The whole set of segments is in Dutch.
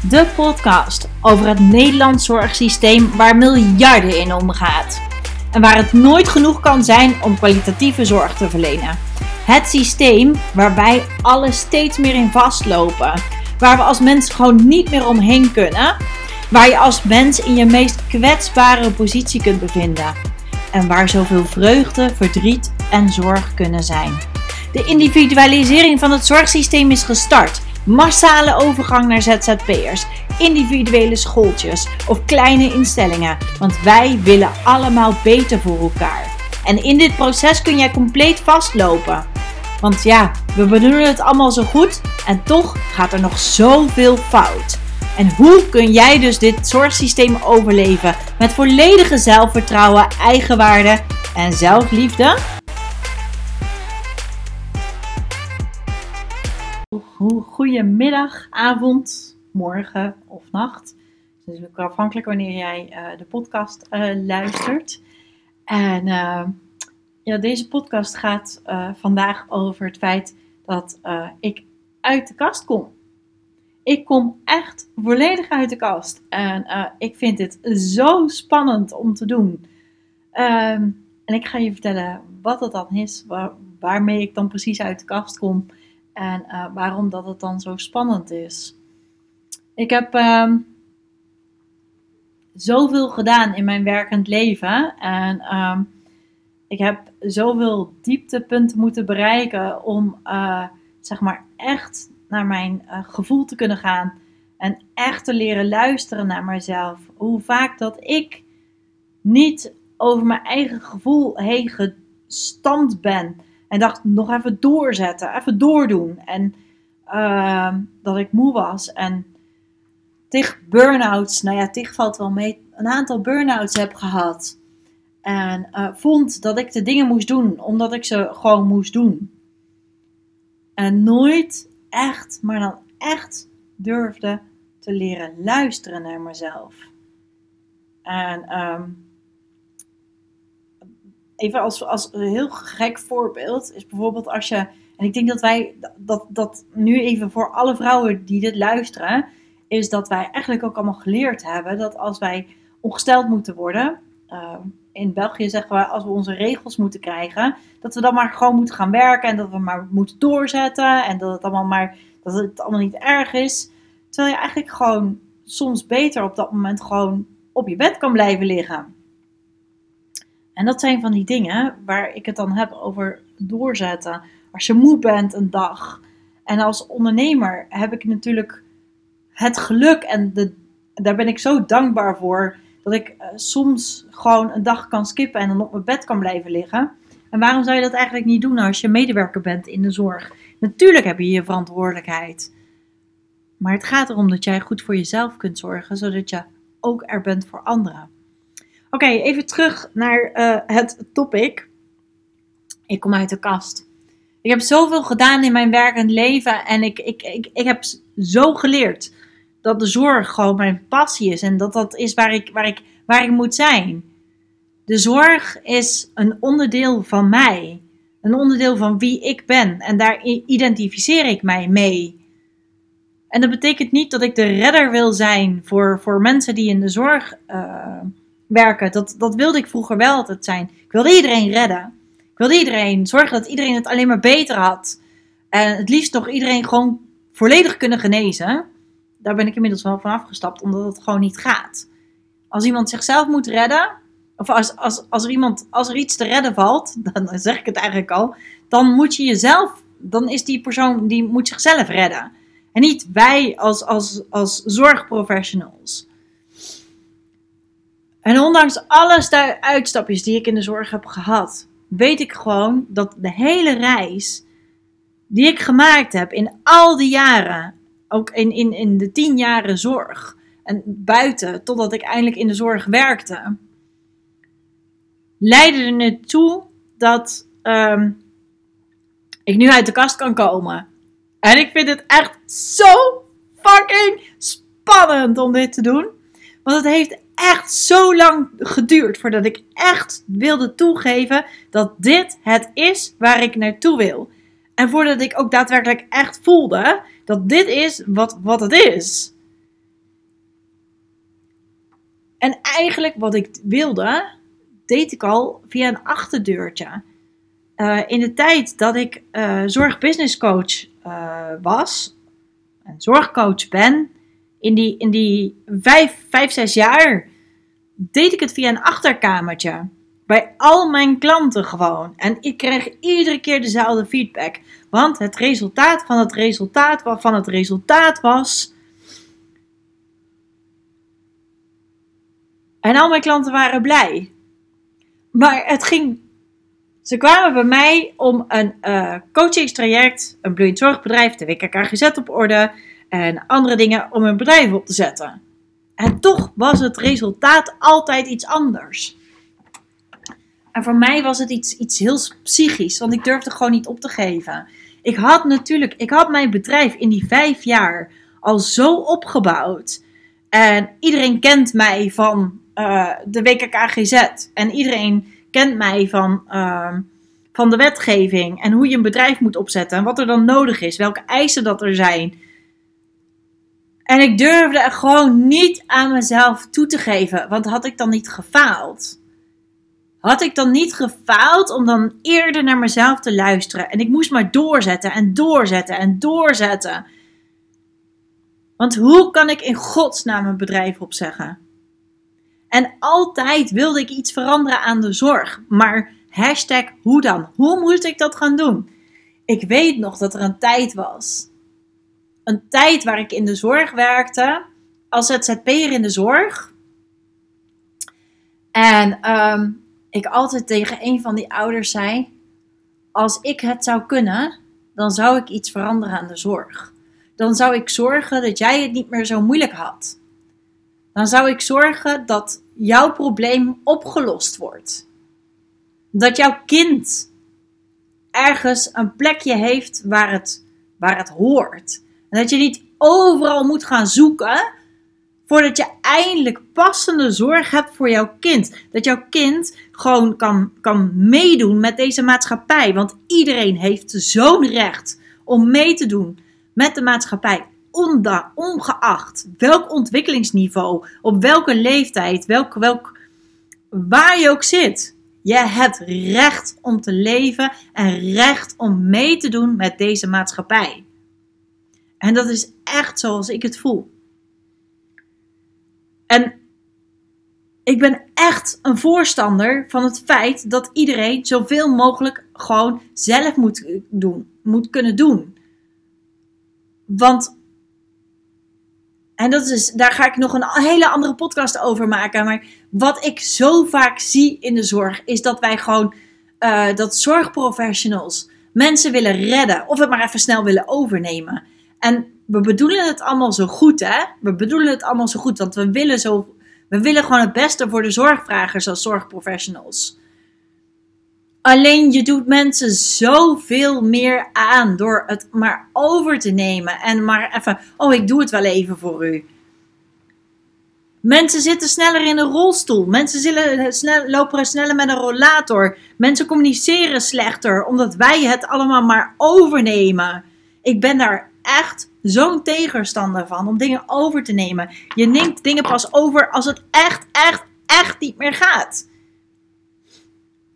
De podcast over het Nederlands zorgsysteem waar miljarden in omgaat. En waar het nooit genoeg kan zijn om kwalitatieve zorg te verlenen. Het systeem waarbij alles steeds meer in vastlopen. Waar we als mens gewoon niet meer omheen kunnen. Waar je als mens in je meest kwetsbare positie kunt bevinden. En waar zoveel vreugde, verdriet en zorg kunnen zijn. De individualisering van het zorgsysteem is gestart. Massale overgang naar ZZP'ers, individuele schooltjes of kleine instellingen. Want wij willen allemaal beter voor elkaar. En in dit proces kun jij compleet vastlopen. Want ja, we bedoelen het allemaal zo goed en toch gaat er nog zoveel fout. En hoe kun jij dus dit zorgsysteem overleven met volledige zelfvertrouwen, eigenwaarde en zelfliefde? Goedemiddag, avond, morgen of nacht. Is natuurlijk afhankelijk wanneer jij uh, de podcast uh, luistert. En uh, ja, deze podcast gaat vandaag over het feit dat ik uit de kast kom. Ik kom echt volledig uit de kast. En ik vind dit zo spannend om te doen. Ehm, en ik ga je vertellen wat het dan is, waar, waarmee ik dan precies uit de kast kom. En uh, waarom dat het dan zo spannend is. Ik heb uh, zoveel gedaan in mijn werkend leven. En uh, ik heb zoveel dieptepunten moeten bereiken om uh, zeg maar echt naar mijn uh, gevoel te kunnen gaan. En echt te leren luisteren naar mezelf. Hoe vaak dat ik niet over mijn eigen gevoel heen gestampt ben. En dacht, nog even doorzetten, even doordoen. En uh, dat ik moe was. En tig burn-outs, nou ja, tig valt wel mee, een aantal burn-outs heb gehad. En uh, vond dat ik de dingen moest doen, omdat ik ze gewoon moest doen. En nooit echt, maar dan echt durfde te leren luisteren naar mezelf. En um, even als, als heel gek voorbeeld is bijvoorbeeld als je. En ik denk dat wij dat, dat nu even voor alle vrouwen die dit luisteren, is dat wij eigenlijk ook allemaal geleerd hebben dat als wij ongesteld moeten worden. Uh, in België zeggen we als we onze regels moeten krijgen, dat we dan maar gewoon moeten gaan werken en dat we maar moeten doorzetten en dat het allemaal maar dat het allemaal niet erg is. Terwijl je eigenlijk gewoon soms beter op dat moment gewoon op je bed kan blijven liggen. En dat zijn van die dingen waar ik het dan heb over doorzetten. Als je moe bent een dag. En als ondernemer heb ik natuurlijk het geluk en de, daar ben ik zo dankbaar voor. Dat ik uh, soms gewoon een dag kan skippen en dan op mijn bed kan blijven liggen. En waarom zou je dat eigenlijk niet doen als je medewerker bent in de zorg? Natuurlijk heb je je verantwoordelijkheid. Maar het gaat erom dat jij goed voor jezelf kunt zorgen, zodat je ook er bent voor anderen. Oké, even terug naar uh, het topic. Ik kom uit de kast. Ik heb zoveel gedaan in mijn werkend leven en ik, ik, ik, ik heb zo geleerd dat de zorg gewoon mijn passie is en dat dat is waar ik, waar ik, waar ik moet zijn. De zorg is een onderdeel van mij, een onderdeel van wie ik ben en daar identificeer ik mij mee. En dat betekent niet dat ik de redder wil zijn voor, voor mensen die in de zorg uh, werken. Dat, dat wilde ik vroeger wel altijd zijn. Ik wilde iedereen redden. Ik wilde iedereen zorgen dat iedereen het alleen maar beter had. En het liefst nog iedereen gewoon volledig kunnen genezen. Daar ben ik inmiddels wel van afgestapt, omdat het gewoon niet gaat. Als iemand zichzelf moet redden, of als, als, als, er iemand, als er iets te redden valt, dan zeg ik het eigenlijk al, dan moet je jezelf, dan is die persoon, die moet zichzelf redden. En niet wij als, als, als zorgprofessionals. En ondanks alle uitstapjes die ik in de zorg heb gehad, weet ik gewoon dat de hele reis die ik gemaakt heb in al die jaren, ook in, in, in de tien jaren zorg en buiten, totdat ik eindelijk in de zorg werkte, leidde er naartoe dat um, ik nu uit de kast kan komen. En ik vind het echt zo fucking spannend om dit te doen. Want het heeft echt zo lang geduurd voordat ik echt wilde toegeven dat dit het is waar ik naartoe wil. En voordat ik ook daadwerkelijk echt voelde dat dit is wat, wat het is. En eigenlijk wat ik wilde, deed ik al via een achterdeurtje. Uh, in de tijd dat ik uh, zorgbusinesscoach uh, was, en zorgcoach ben, in die, in die vijf, vijf, zes jaar, deed ik het via een achterkamertje. Bij al mijn klanten gewoon. En ik kreeg iedere keer dezelfde feedback. Want het resultaat van het resultaat van het resultaat was. En al mijn klanten waren blij. Maar het ging. Ze kwamen bij mij om een uh, coachingstraject, een bloeiend zorgbedrijf, de WKKGZ op orde en andere dingen om hun bedrijf op te zetten. En toch was het resultaat altijd iets anders. En voor mij was het iets, iets heel psychisch, want ik durfde gewoon niet op te geven. Ik had natuurlijk, ik had mijn bedrijf in die vijf jaar al zo opgebouwd. En iedereen kent mij van uh, de WKKGZ. En iedereen kent mij van, uh, van de wetgeving. En hoe je een bedrijf moet opzetten. En wat er dan nodig is. Welke eisen dat er zijn. En ik durfde er gewoon niet aan mezelf toe te geven. Want had ik dan niet gefaald? Had ik dan niet gefaald om dan eerder naar mezelf te luisteren? En ik moest maar doorzetten en doorzetten en doorzetten. Want hoe kan ik in godsnaam een bedrijf opzeggen? En altijd wilde ik iets veranderen aan de zorg. Maar hashtag hoe dan? Hoe moest ik dat gaan doen? Ik weet nog dat er een tijd was. Een tijd waar ik in de zorg werkte. Als ZZP'er in de zorg. En um, ik altijd tegen een van die ouders zei: Als ik het zou kunnen, dan zou ik iets veranderen aan de zorg. Dan zou ik zorgen dat jij het niet meer zo moeilijk had. Dan zou ik zorgen dat jouw probleem opgelost wordt. Dat jouw kind ergens een plekje heeft waar het, waar het hoort. Dat je niet overal moet gaan zoeken voordat je eindelijk passende zorg hebt voor jouw kind. Dat jouw kind gewoon kan, kan meedoen met deze maatschappij. Want iedereen heeft zo'n recht om mee te doen met de maatschappij. ongeacht welk ontwikkelingsniveau, op welke leeftijd, welk, welk, waar je ook zit. Je hebt recht om te leven en recht om mee te doen met deze maatschappij. En dat is echt zoals ik het voel. En ik ben echt een voorstander van het feit dat iedereen zoveel mogelijk gewoon zelf moet doen, moet kunnen doen. Want, en dat is, daar ga ik nog een hele andere podcast over maken. Maar wat ik zo vaak zie in de zorg, is dat wij gewoon, uh, dat zorgprofessionals mensen willen redden of het maar even snel willen overnemen. En we bedoelen het allemaal zo goed, hè? We bedoelen het allemaal zo goed, want we willen, zo, we willen gewoon het beste voor de zorgvragers als zorgprofessionals. Alleen je doet mensen zoveel meer aan door het maar over te nemen en maar even, oh ik doe het wel even voor u. Mensen zitten sneller in een rolstoel. Mensen zullen snel, lopen sneller met een rollator. Mensen communiceren slechter omdat wij het allemaal maar overnemen. Ik ben daar echt zo'n tegenstander van om dingen over te nemen. Je neemt dingen pas over als het echt, echt, echt niet meer gaat.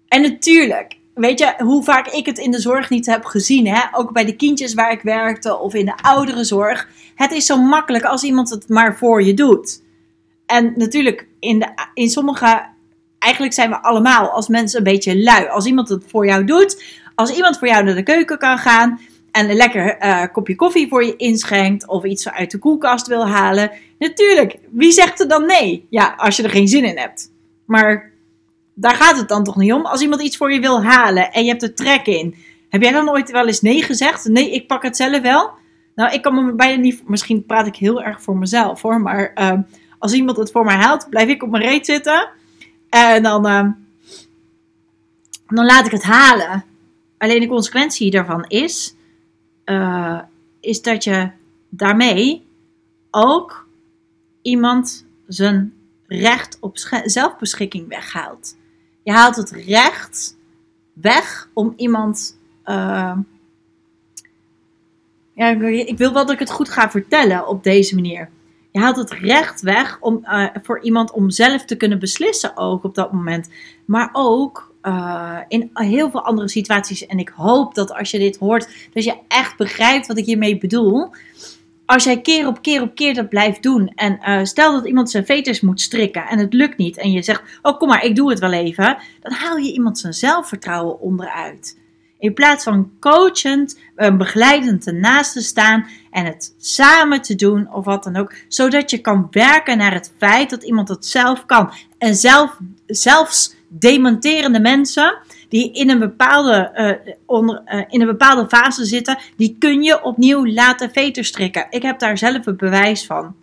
En natuurlijk, weet je hoe vaak ik het in de zorg niet heb gezien, hè? ook bij de kindjes waar ik werkte of in de oudere zorg. Het is zo makkelijk als iemand het maar voor je doet. En natuurlijk, in, de, in sommige, eigenlijk zijn we allemaal als mensen een beetje lui. Als iemand het voor jou doet, als iemand voor jou naar de keuken kan gaan, en een lekker uh, kopje koffie voor je inschenkt of iets uit de koelkast wil halen. Natuurlijk, wie zegt er dan nee? Ja, als je er geen zin in hebt. Maar daar gaat het dan toch niet om. Als iemand iets voor je wil halen en je hebt er trek in. Heb jij dan ooit wel eens nee gezegd? Nee, ik pak het zelf wel. Nou, ik kan me bijna niet. Misschien praat ik heel erg voor mezelf hoor. Maar uh, als iemand het voor mij haalt, blijf ik op mijn reet zitten. En dan, uh, dan laat ik het halen. Alleen de consequentie daarvan is uh, is dat je daarmee ook iemand zijn recht op zelfbeschikking weghaalt. Je haalt het recht weg om iemand. Uh, ja, ik wil wel dat ik het goed ga vertellen op deze manier. Je haalt het recht weg om, eh, voor iemand om zelf te kunnen beslissen ook op dat moment. Maar ook uh, in heel veel andere situaties. En ik hoop dat als je dit hoort, dat je echt begrijpt wat ik hiermee bedoel. Als jij keer op keer op keer dat blijft doen. En uh, stel dat iemand zijn veters moet strikken en het lukt niet. En je zegt, oh kom maar, ik doe het wel even. Dan haal je iemand zijn zelfvertrouwen onderuit. In plaats van coachend, uh, begeleidend ernaast te staan en het samen te doen of wat dan ook. Zodat je kan werken naar het feit dat iemand het zelf kan. En zelf, zelfs dementerende mensen die in een bepaalde, uh, onder, uh, in een bepaalde fase zitten, die kun je opnieuw laten veterstrikken. Ik heb daar zelf een bewijs van.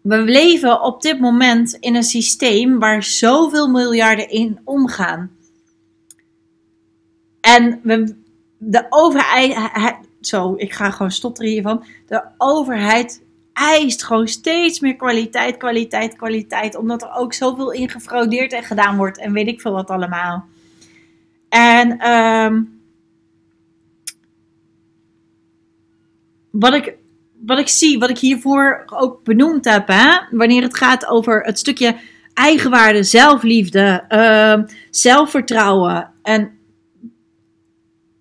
We leven op dit moment in een systeem waar zoveel miljarden in omgaan. En we, de overheid, zo, ik ga gewoon stotteren hiervan. De overheid eist gewoon steeds meer kwaliteit, kwaliteit, kwaliteit. Omdat er ook zoveel in gefraudeerd en gedaan wordt. En weet ik veel wat allemaal. En um, wat, ik, wat ik zie, wat ik hiervoor ook benoemd heb. Hè, wanneer het gaat over het stukje eigenwaarde, zelfliefde, uh, zelfvertrouwen. En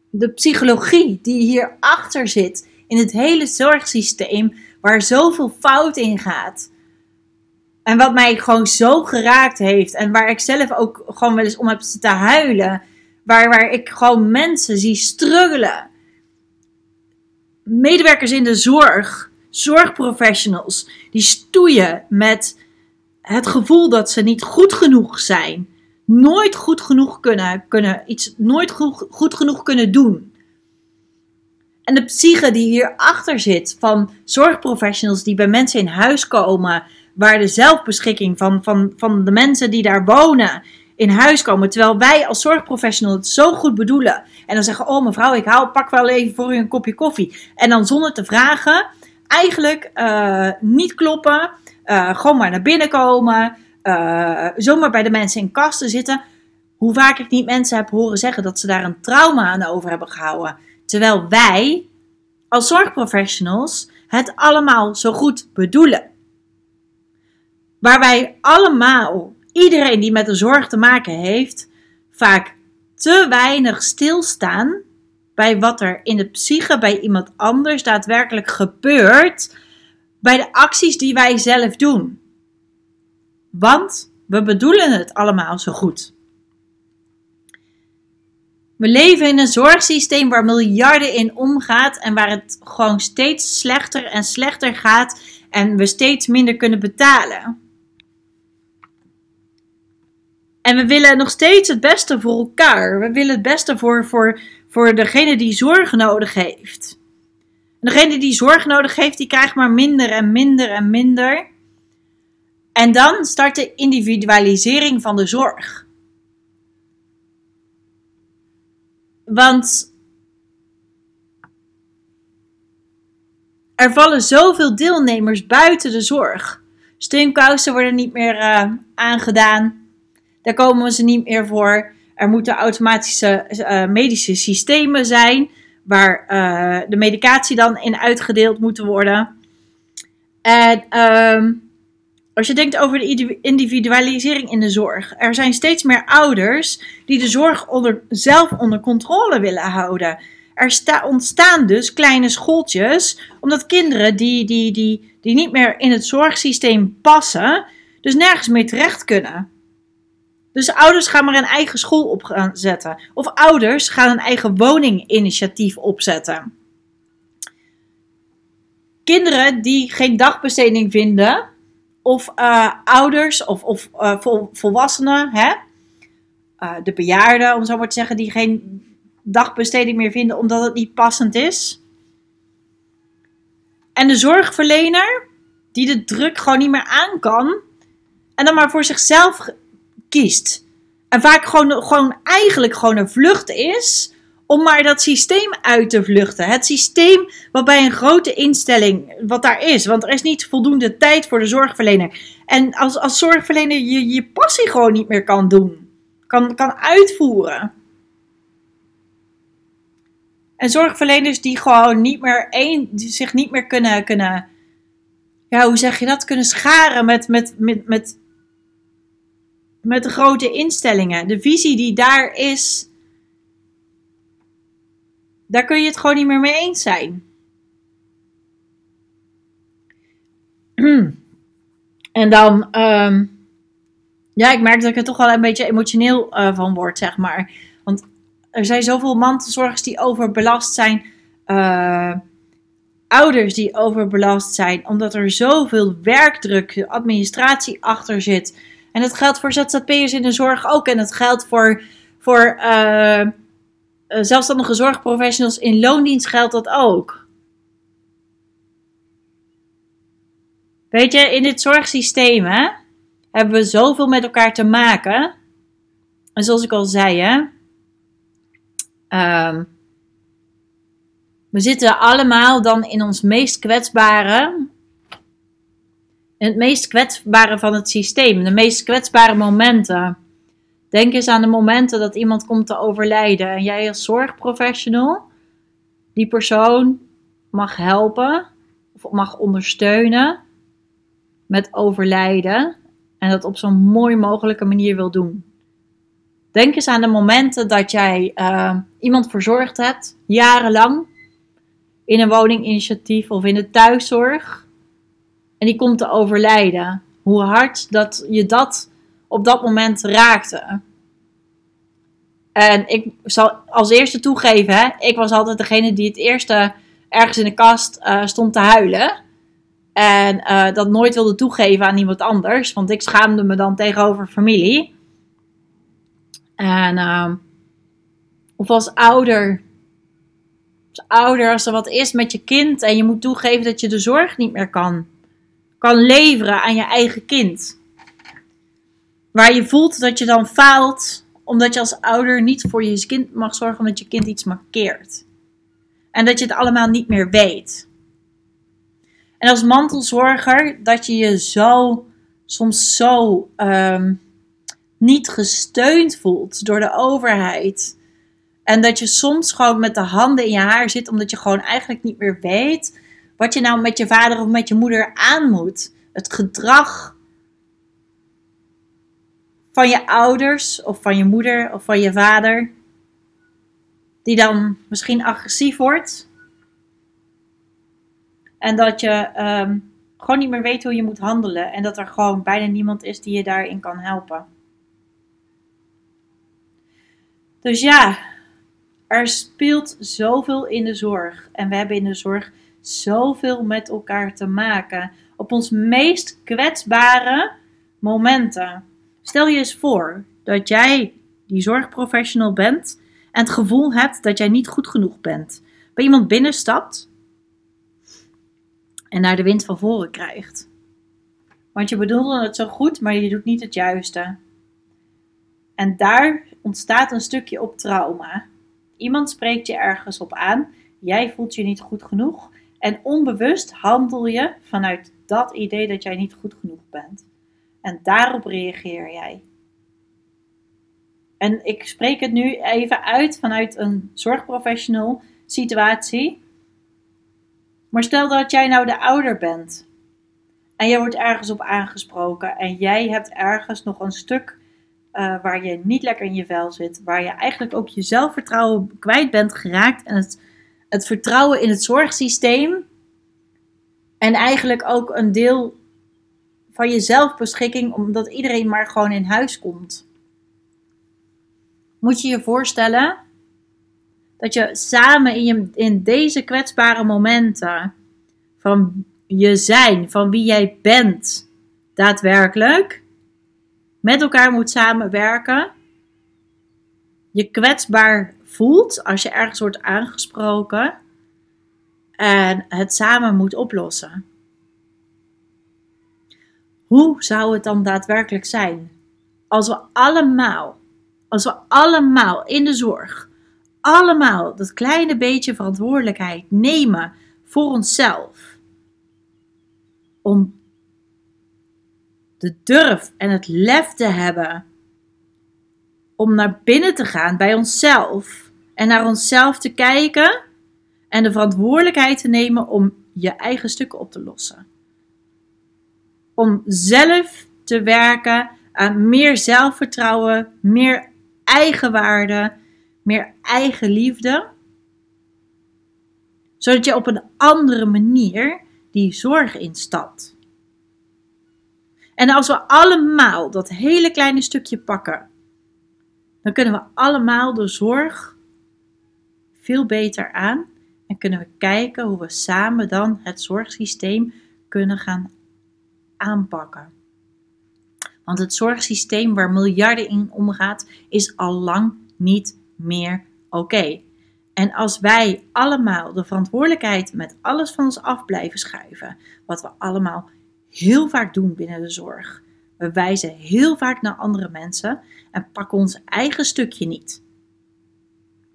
de psychologie die hierachter zit. In het hele zorgsysteem waar zoveel fout in gaat. En wat mij gewoon zo geraakt heeft. En waar ik zelf ook gewoon wel eens om heb zitten huilen. Waar, waar ik gewoon mensen zie struggelen. Medewerkers in de zorg, zorgprofessionals, die stoeien met het gevoel dat ze niet goed genoeg zijn. Nooit goed genoeg kunnen, kunnen iets nooit goed, goed genoeg kunnen doen. En de psyche die hierachter zit van zorgprofessionals die bij mensen in huis komen, waar de zelfbeschikking van, van, van de mensen die daar wonen in huis komen. Terwijl wij als zorgprofessional het zo goed bedoelen. En dan zeggen, oh mevrouw, ik haal, pak wel even voor u een kopje koffie. En dan zonder te vragen, eigenlijk uh, niet kloppen, uh, gewoon maar naar binnen komen, uh, zomaar bij de mensen in kasten zitten. Hoe vaak ik niet mensen heb horen zeggen dat ze daar een trauma aan over hebben gehouden. Terwijl wij als zorgprofessionals het allemaal zo goed bedoelen. Waar wij allemaal, iedereen die met de zorg te maken heeft, vaak te weinig stilstaan bij wat er in de psyche bij iemand anders daadwerkelijk gebeurt, bij de acties die wij zelf doen. Want we bedoelen het allemaal zo goed. We leven in een zorgsysteem waar miljarden in omgaat en waar het gewoon steeds slechter en slechter gaat en we steeds minder kunnen betalen. En we willen nog steeds het beste voor elkaar. We willen het beste voor, voor, voor degene die zorg nodig heeft. En degene die zorg nodig heeft, die krijgt maar minder en minder en minder. En dan start de individualisering van de zorg. Want er vallen zoveel deelnemers buiten de zorg. Steunkousen worden niet meer uh, aangedaan. Daar komen ze niet meer voor. Er moeten automatische uh, medische systemen zijn waar uh, de medicatie dan in uitgedeeld moeten worden. En uh, als je denkt over de individualisering in de zorg. Er zijn steeds meer ouders die de zorg onder, zelf onder controle willen houden. Er ontstaan dus kleine schooltjes, omdat kinderen die, die, die, die niet meer in het zorgsysteem passen, dus nergens meer terecht kunnen. Dus ouders gaan maar een eigen school opzetten. Of ouders gaan een eigen woninginitiatief opzetten. Kinderen die geen dagbesteding vinden, of uh, ouders of, of vol, volwassenen, hè? Uh, de bejaarden, om zo maar te zeggen, die geen dagbesteding meer vinden omdat het niet passend is. En de zorgverlener, die de druk gewoon niet meer aan kan en dan maar voor zichzelf kiest. En vaak gewoon, gewoon eigenlijk gewoon een vlucht is om maar dat systeem uit te vluchten. Het systeem wat bij een grote instelling, wat daar is. Want er is niet voldoende tijd voor de zorgverlener. En als, als zorgverlener je je passie gewoon niet meer kan doen. Kan, kan uitvoeren. En zorgverleners die gewoon niet meer één, zich niet meer kunnen, kunnen, ja, hoe zeg je dat, kunnen scharen met, met, met, met, met de grote instellingen. De visie die daar is, daar kun je het gewoon niet meer mee eens zijn. En dan, um, ja, ik merk dat ik er toch wel een beetje emotioneel uh, van word, zeg maar. Want er zijn zoveel mantelzorgers die overbelast zijn. Uh, ouders die overbelast zijn. Omdat er zoveel werkdruk, administratie achter zit. En dat geldt voor ZZP'ers in de zorg ook. En dat geldt voor, voor uh, zelfstandige zorgprofessionals in loondienst geldt dat ook. Weet je, in dit zorgsysteem hè, hebben we zoveel met elkaar te maken. En zoals ik al zei, hè, um, we zitten allemaal dan in ons meest kwetsbare. In het meest kwetsbare van het systeem. De meest kwetsbare momenten. Denk eens aan de momenten dat iemand komt te overlijden. En jij als zorgprofessional die persoon mag helpen. Of mag ondersteunen met overlijden en dat op zo'n mooi mogelijke manier wil doen. Denk eens aan de momenten dat jij uh, iemand verzorgd hebt, jarenlang, in een woninginitiatief of in de thuiszorg, en die komt te overlijden. Hoe hard dat je dat op dat moment raakte. En ik zal als eerste toegeven, hè, ik was altijd degene die het eerste ergens in de kast uh, stond te huilen. En uh, dat nooit wilde toegeven aan iemand anders. Want ik schaamde me dan tegenover familie. En, uh, of als ouder. Als ouder, als er wat is met je kind. En je moet toegeven dat je de zorg niet meer kan. Kan leveren aan je eigen kind. Waar je voelt dat je dan faalt. Omdat je als ouder niet voor je kind mag zorgen. Omdat je kind iets markeert. En dat je het allemaal niet meer weet. En als mantelzorger dat je je zo, soms zo um, niet gesteund voelt door de overheid. En dat je soms gewoon met de handen in je haar zit, omdat je gewoon eigenlijk niet meer weet wat je nou met je vader of met je moeder aan moet. Het gedrag van je ouders of van je moeder of van je vader, die dan misschien agressief wordt en dat je um, gewoon niet meer weet hoe je moet handelen. En dat er gewoon bijna niemand is die je daarin kan helpen. Dus ja, er speelt zoveel in de zorg. En we hebben in de zorg zoveel met elkaar te maken. Op ons meest kwetsbare momenten. Stel je eens voor dat jij die zorgprofessional bent en het gevoel hebt dat jij niet goed genoeg bent. Bij iemand binnenstapt en naar de wind van voren krijgt. Want je bedoelde het zo goed, maar je doet niet het juiste. En daar ontstaat een stukje op trauma. Iemand spreekt je ergens op aan, jij voelt je niet goed genoeg en onbewust handel je vanuit dat idee dat jij niet goed genoeg bent. En daarop reageer jij. En ik spreek het nu even uit vanuit een zorgprofessional situatie. Maar stel dat jij nou de ouder bent. En je wordt ergens op aangesproken. En jij hebt ergens nog een stuk uh, waar je niet lekker in je vel zit, waar je eigenlijk ook je zelfvertrouwen kwijt bent geraakt. En het, het vertrouwen in het zorgsysteem. En eigenlijk ook een deel van je zelfbeschikking, omdat iedereen maar gewoon in huis komt. Moet je je voorstellen dat je samen in, je, in deze kwetsbare momenten van je zijn, van wie jij bent, daadwerkelijk met elkaar moet samenwerken. Je kwetsbaar voelt als je ergens wordt aangesproken en het samen moet oplossen. Hoe zou het dan daadwerkelijk zijn als we allemaal, als we allemaal in de zorg allemaal dat kleine beetje verantwoordelijkheid nemen voor onszelf. Om de durf en het lef te hebben om naar binnen te gaan bij onszelf en naar onszelf te kijken En de verantwoordelijkheid te nemen om je eigen stukken op te lossen. Om zelf te werken aan meer zelfvertrouwen, meer eigenwaarde, meer eigen liefde. Zodat je op een andere manier die zorg instapt. En als we allemaal dat hele kleine stukje pakken, dan kunnen we allemaal de zorg veel beter aan en kunnen we kijken hoe we samen dan het zorgsysteem kunnen gaan aanpakken. Want het zorgsysteem waar miljarden in omgaat, is al lang niet meer oké. En als wij allemaal de verantwoordelijkheid met alles van ons af blijven schuiven, wat we allemaal heel vaak doen binnen de zorg. We wijzen heel vaak naar andere mensen en pakken ons eigen stukje niet.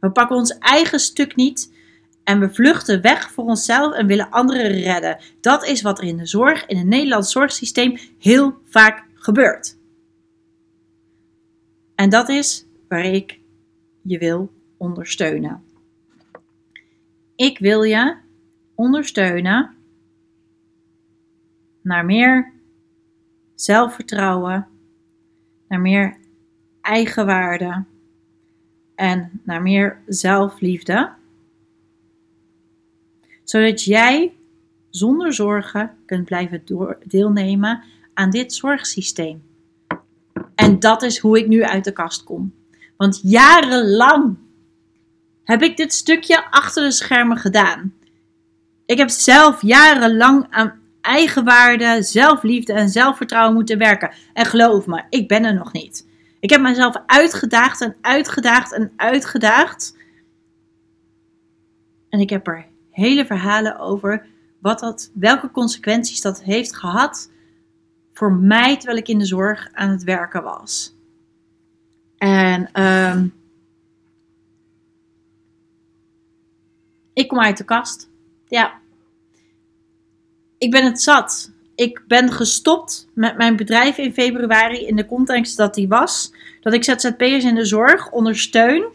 We pakken ons eigen stuk niet en we vluchten weg voor onszelf en willen anderen redden. Dat is wat er in de zorg, in het Nederlands zorgsysteem, heel vaak gebeurt. En dat is waar ik je wil ondersteunen. Ik wil je ondersteunen naar meer zelfvertrouwen, naar meer eigenwaarde en naar meer zelfliefde. Zodat jij zonder zorgen kunt blijven deelnemen aan dit zorgsysteem. En dat is hoe ik nu uit de kast kom. Want jarenlang heb ik dit stukje achter de schermen gedaan. Ik heb zelf jarenlang aan eigenwaarde, zelfliefde en zelfvertrouwen moeten werken. En geloof me, ik ben er nog niet. Ik heb mezelf uitgedaagd en uitgedaagd en uitgedaagd. En ik heb er hele verhalen over wat dat, welke consequenties dat heeft gehad voor mij terwijl ik in de zorg aan het werken was. En um, ik kom uit de kast. Ja, ik ben het zat. Ik ben gestopt met mijn bedrijf in februari in de context dat die was. Dat ik ZZP'ers in de zorg ondersteun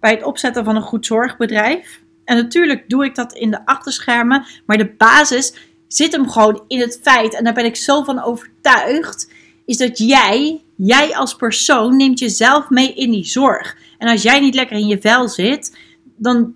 bij het opzetten van een goed zorgbedrijf. En natuurlijk doe ik dat in de achterschermen, maar de basis zit hem gewoon in het feit, en daar ben ik zo van overtuigd, is dat jij, jij als persoon, neemt jezelf mee in die zorg. En als jij niet lekker in je vel zit, dan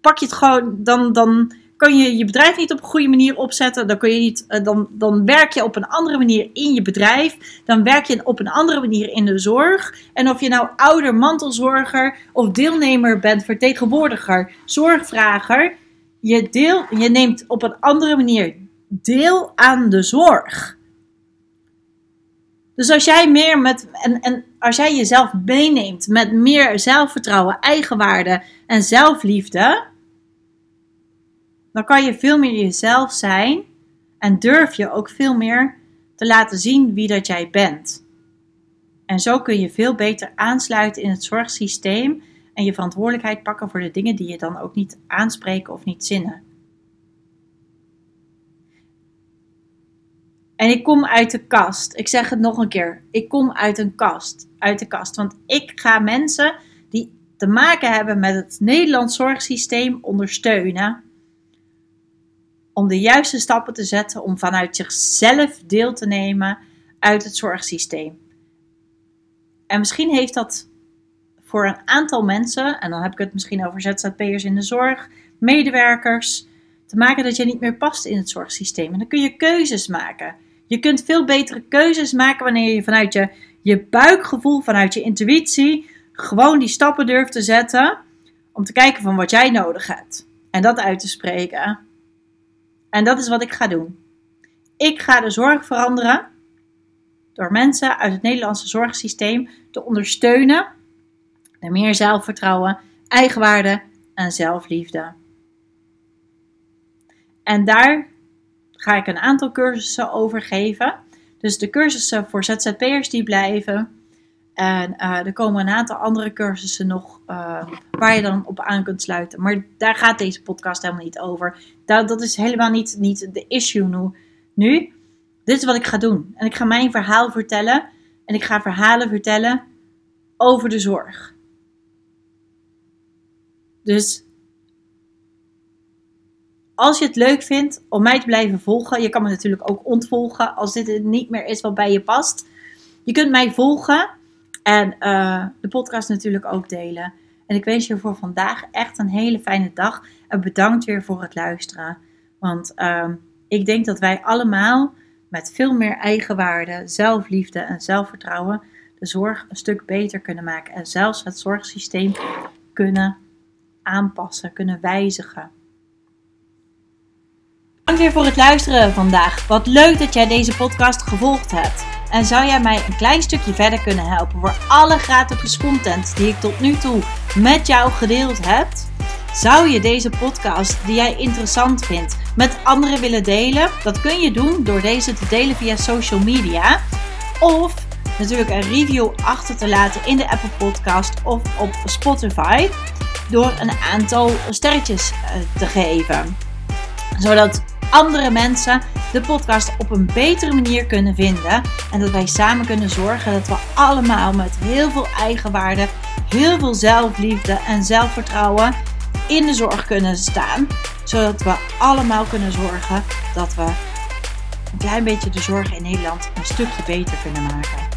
pak je het gewoon, dan, dan kun je je bedrijf niet op een goede manier opzetten. Dan, kun je niet, eh, dan, dan werk je op een andere manier in je bedrijf. Dan werk je op een andere manier in de zorg. En of je nou ouder, mantelzorger of deelnemer bent, vertegenwoordiger, zorgvrager. Je, deel, je neemt op een andere manier deel aan de zorg. Dus als jij meer met en, en als jij jezelf meeneemt met meer zelfvertrouwen, eigenwaarde en zelfliefde, dan kan je veel meer jezelf zijn en durf je ook veel meer te laten zien wie dat jij bent. En zo kun je veel beter aansluiten in het zorgsysteem en je verantwoordelijkheid pakken voor de dingen die je dan ook niet aanspreken of niet zinnen. En ik kom uit de kast. Ik zeg het nog een keer. Ik kom uit een kast. Uit de kast. Want ik ga mensen die te maken hebben met het Nederlands zorgsysteem ondersteunen om de juiste stappen te zetten om vanuit zichzelf deel te nemen uit het zorgsysteem. En misschien heeft dat voor een aantal mensen, en dan heb ik het misschien over ZZP'ers in de zorg, medewerkers, te maken dat je niet meer past in het zorgsysteem. En dan kun je keuzes maken. Je kunt veel betere keuzes maken wanneer je vanuit je, je buikgevoel, vanuit je intuïtie, gewoon die stappen durft te zetten om te kijken van wat jij nodig hebt. En dat uit te spreken. En dat is wat ik ga doen. Ik ga de zorg veranderen door mensen uit het Nederlandse zorgsysteem te ondersteunen naar meer zelfvertrouwen, eigenwaarde en zelfliefde. En daar ga ik een aantal cursussen over geven. Dus de cursussen voor ZZP'ers die blijven. En uh, er komen een aantal andere cursussen nog uh, waar je dan op aan kunt sluiten. Maar daar gaat deze podcast helemaal niet over. Dat, dat is helemaal niet, niet de issue nu, nu. Dit is wat ik ga doen. En ik ga mijn verhaal vertellen. En ik ga verhalen vertellen over de zorg. Dus als je het leuk vindt om mij te blijven volgen, je kan me natuurlijk ook ontvolgen als dit niet meer is wat bij je past. Je kunt mij volgen en uh, de podcast natuurlijk ook delen. En ik wens je voor vandaag echt een hele fijne dag. En bedankt weer voor het luisteren. Want uh, ik denk dat wij allemaal met veel meer eigenwaarde, zelfliefde en zelfvertrouwen de zorg een stuk beter kunnen maken. En zelfs het zorgsysteem kunnen aanpassen, kunnen wijzigen. Dank weer voor het luisteren vandaag. Wat leuk dat jij deze podcast gevolgd hebt. En zou jij mij een klein stukje verder kunnen helpen voor alle gratis content die ik tot nu toe met jou gedeeld heb? Zou je deze podcast die jij interessant vindt met anderen willen delen? Dat kun je doen door deze te delen via social media. Of natuurlijk een review achter te laten in de Apple Podcast of op Spotify. Door een aantal sterretjes eh, te geven. Zodat andere mensen de podcast op een betere manier kunnen vinden. En dat wij samen kunnen zorgen dat we allemaal met heel veel eigenwaarde, heel veel zelfliefde en zelfvertrouwen in de zorg kunnen staan. Zodat we allemaal kunnen zorgen dat we een klein beetje de zorg in Nederland een stukje beter kunnen maken.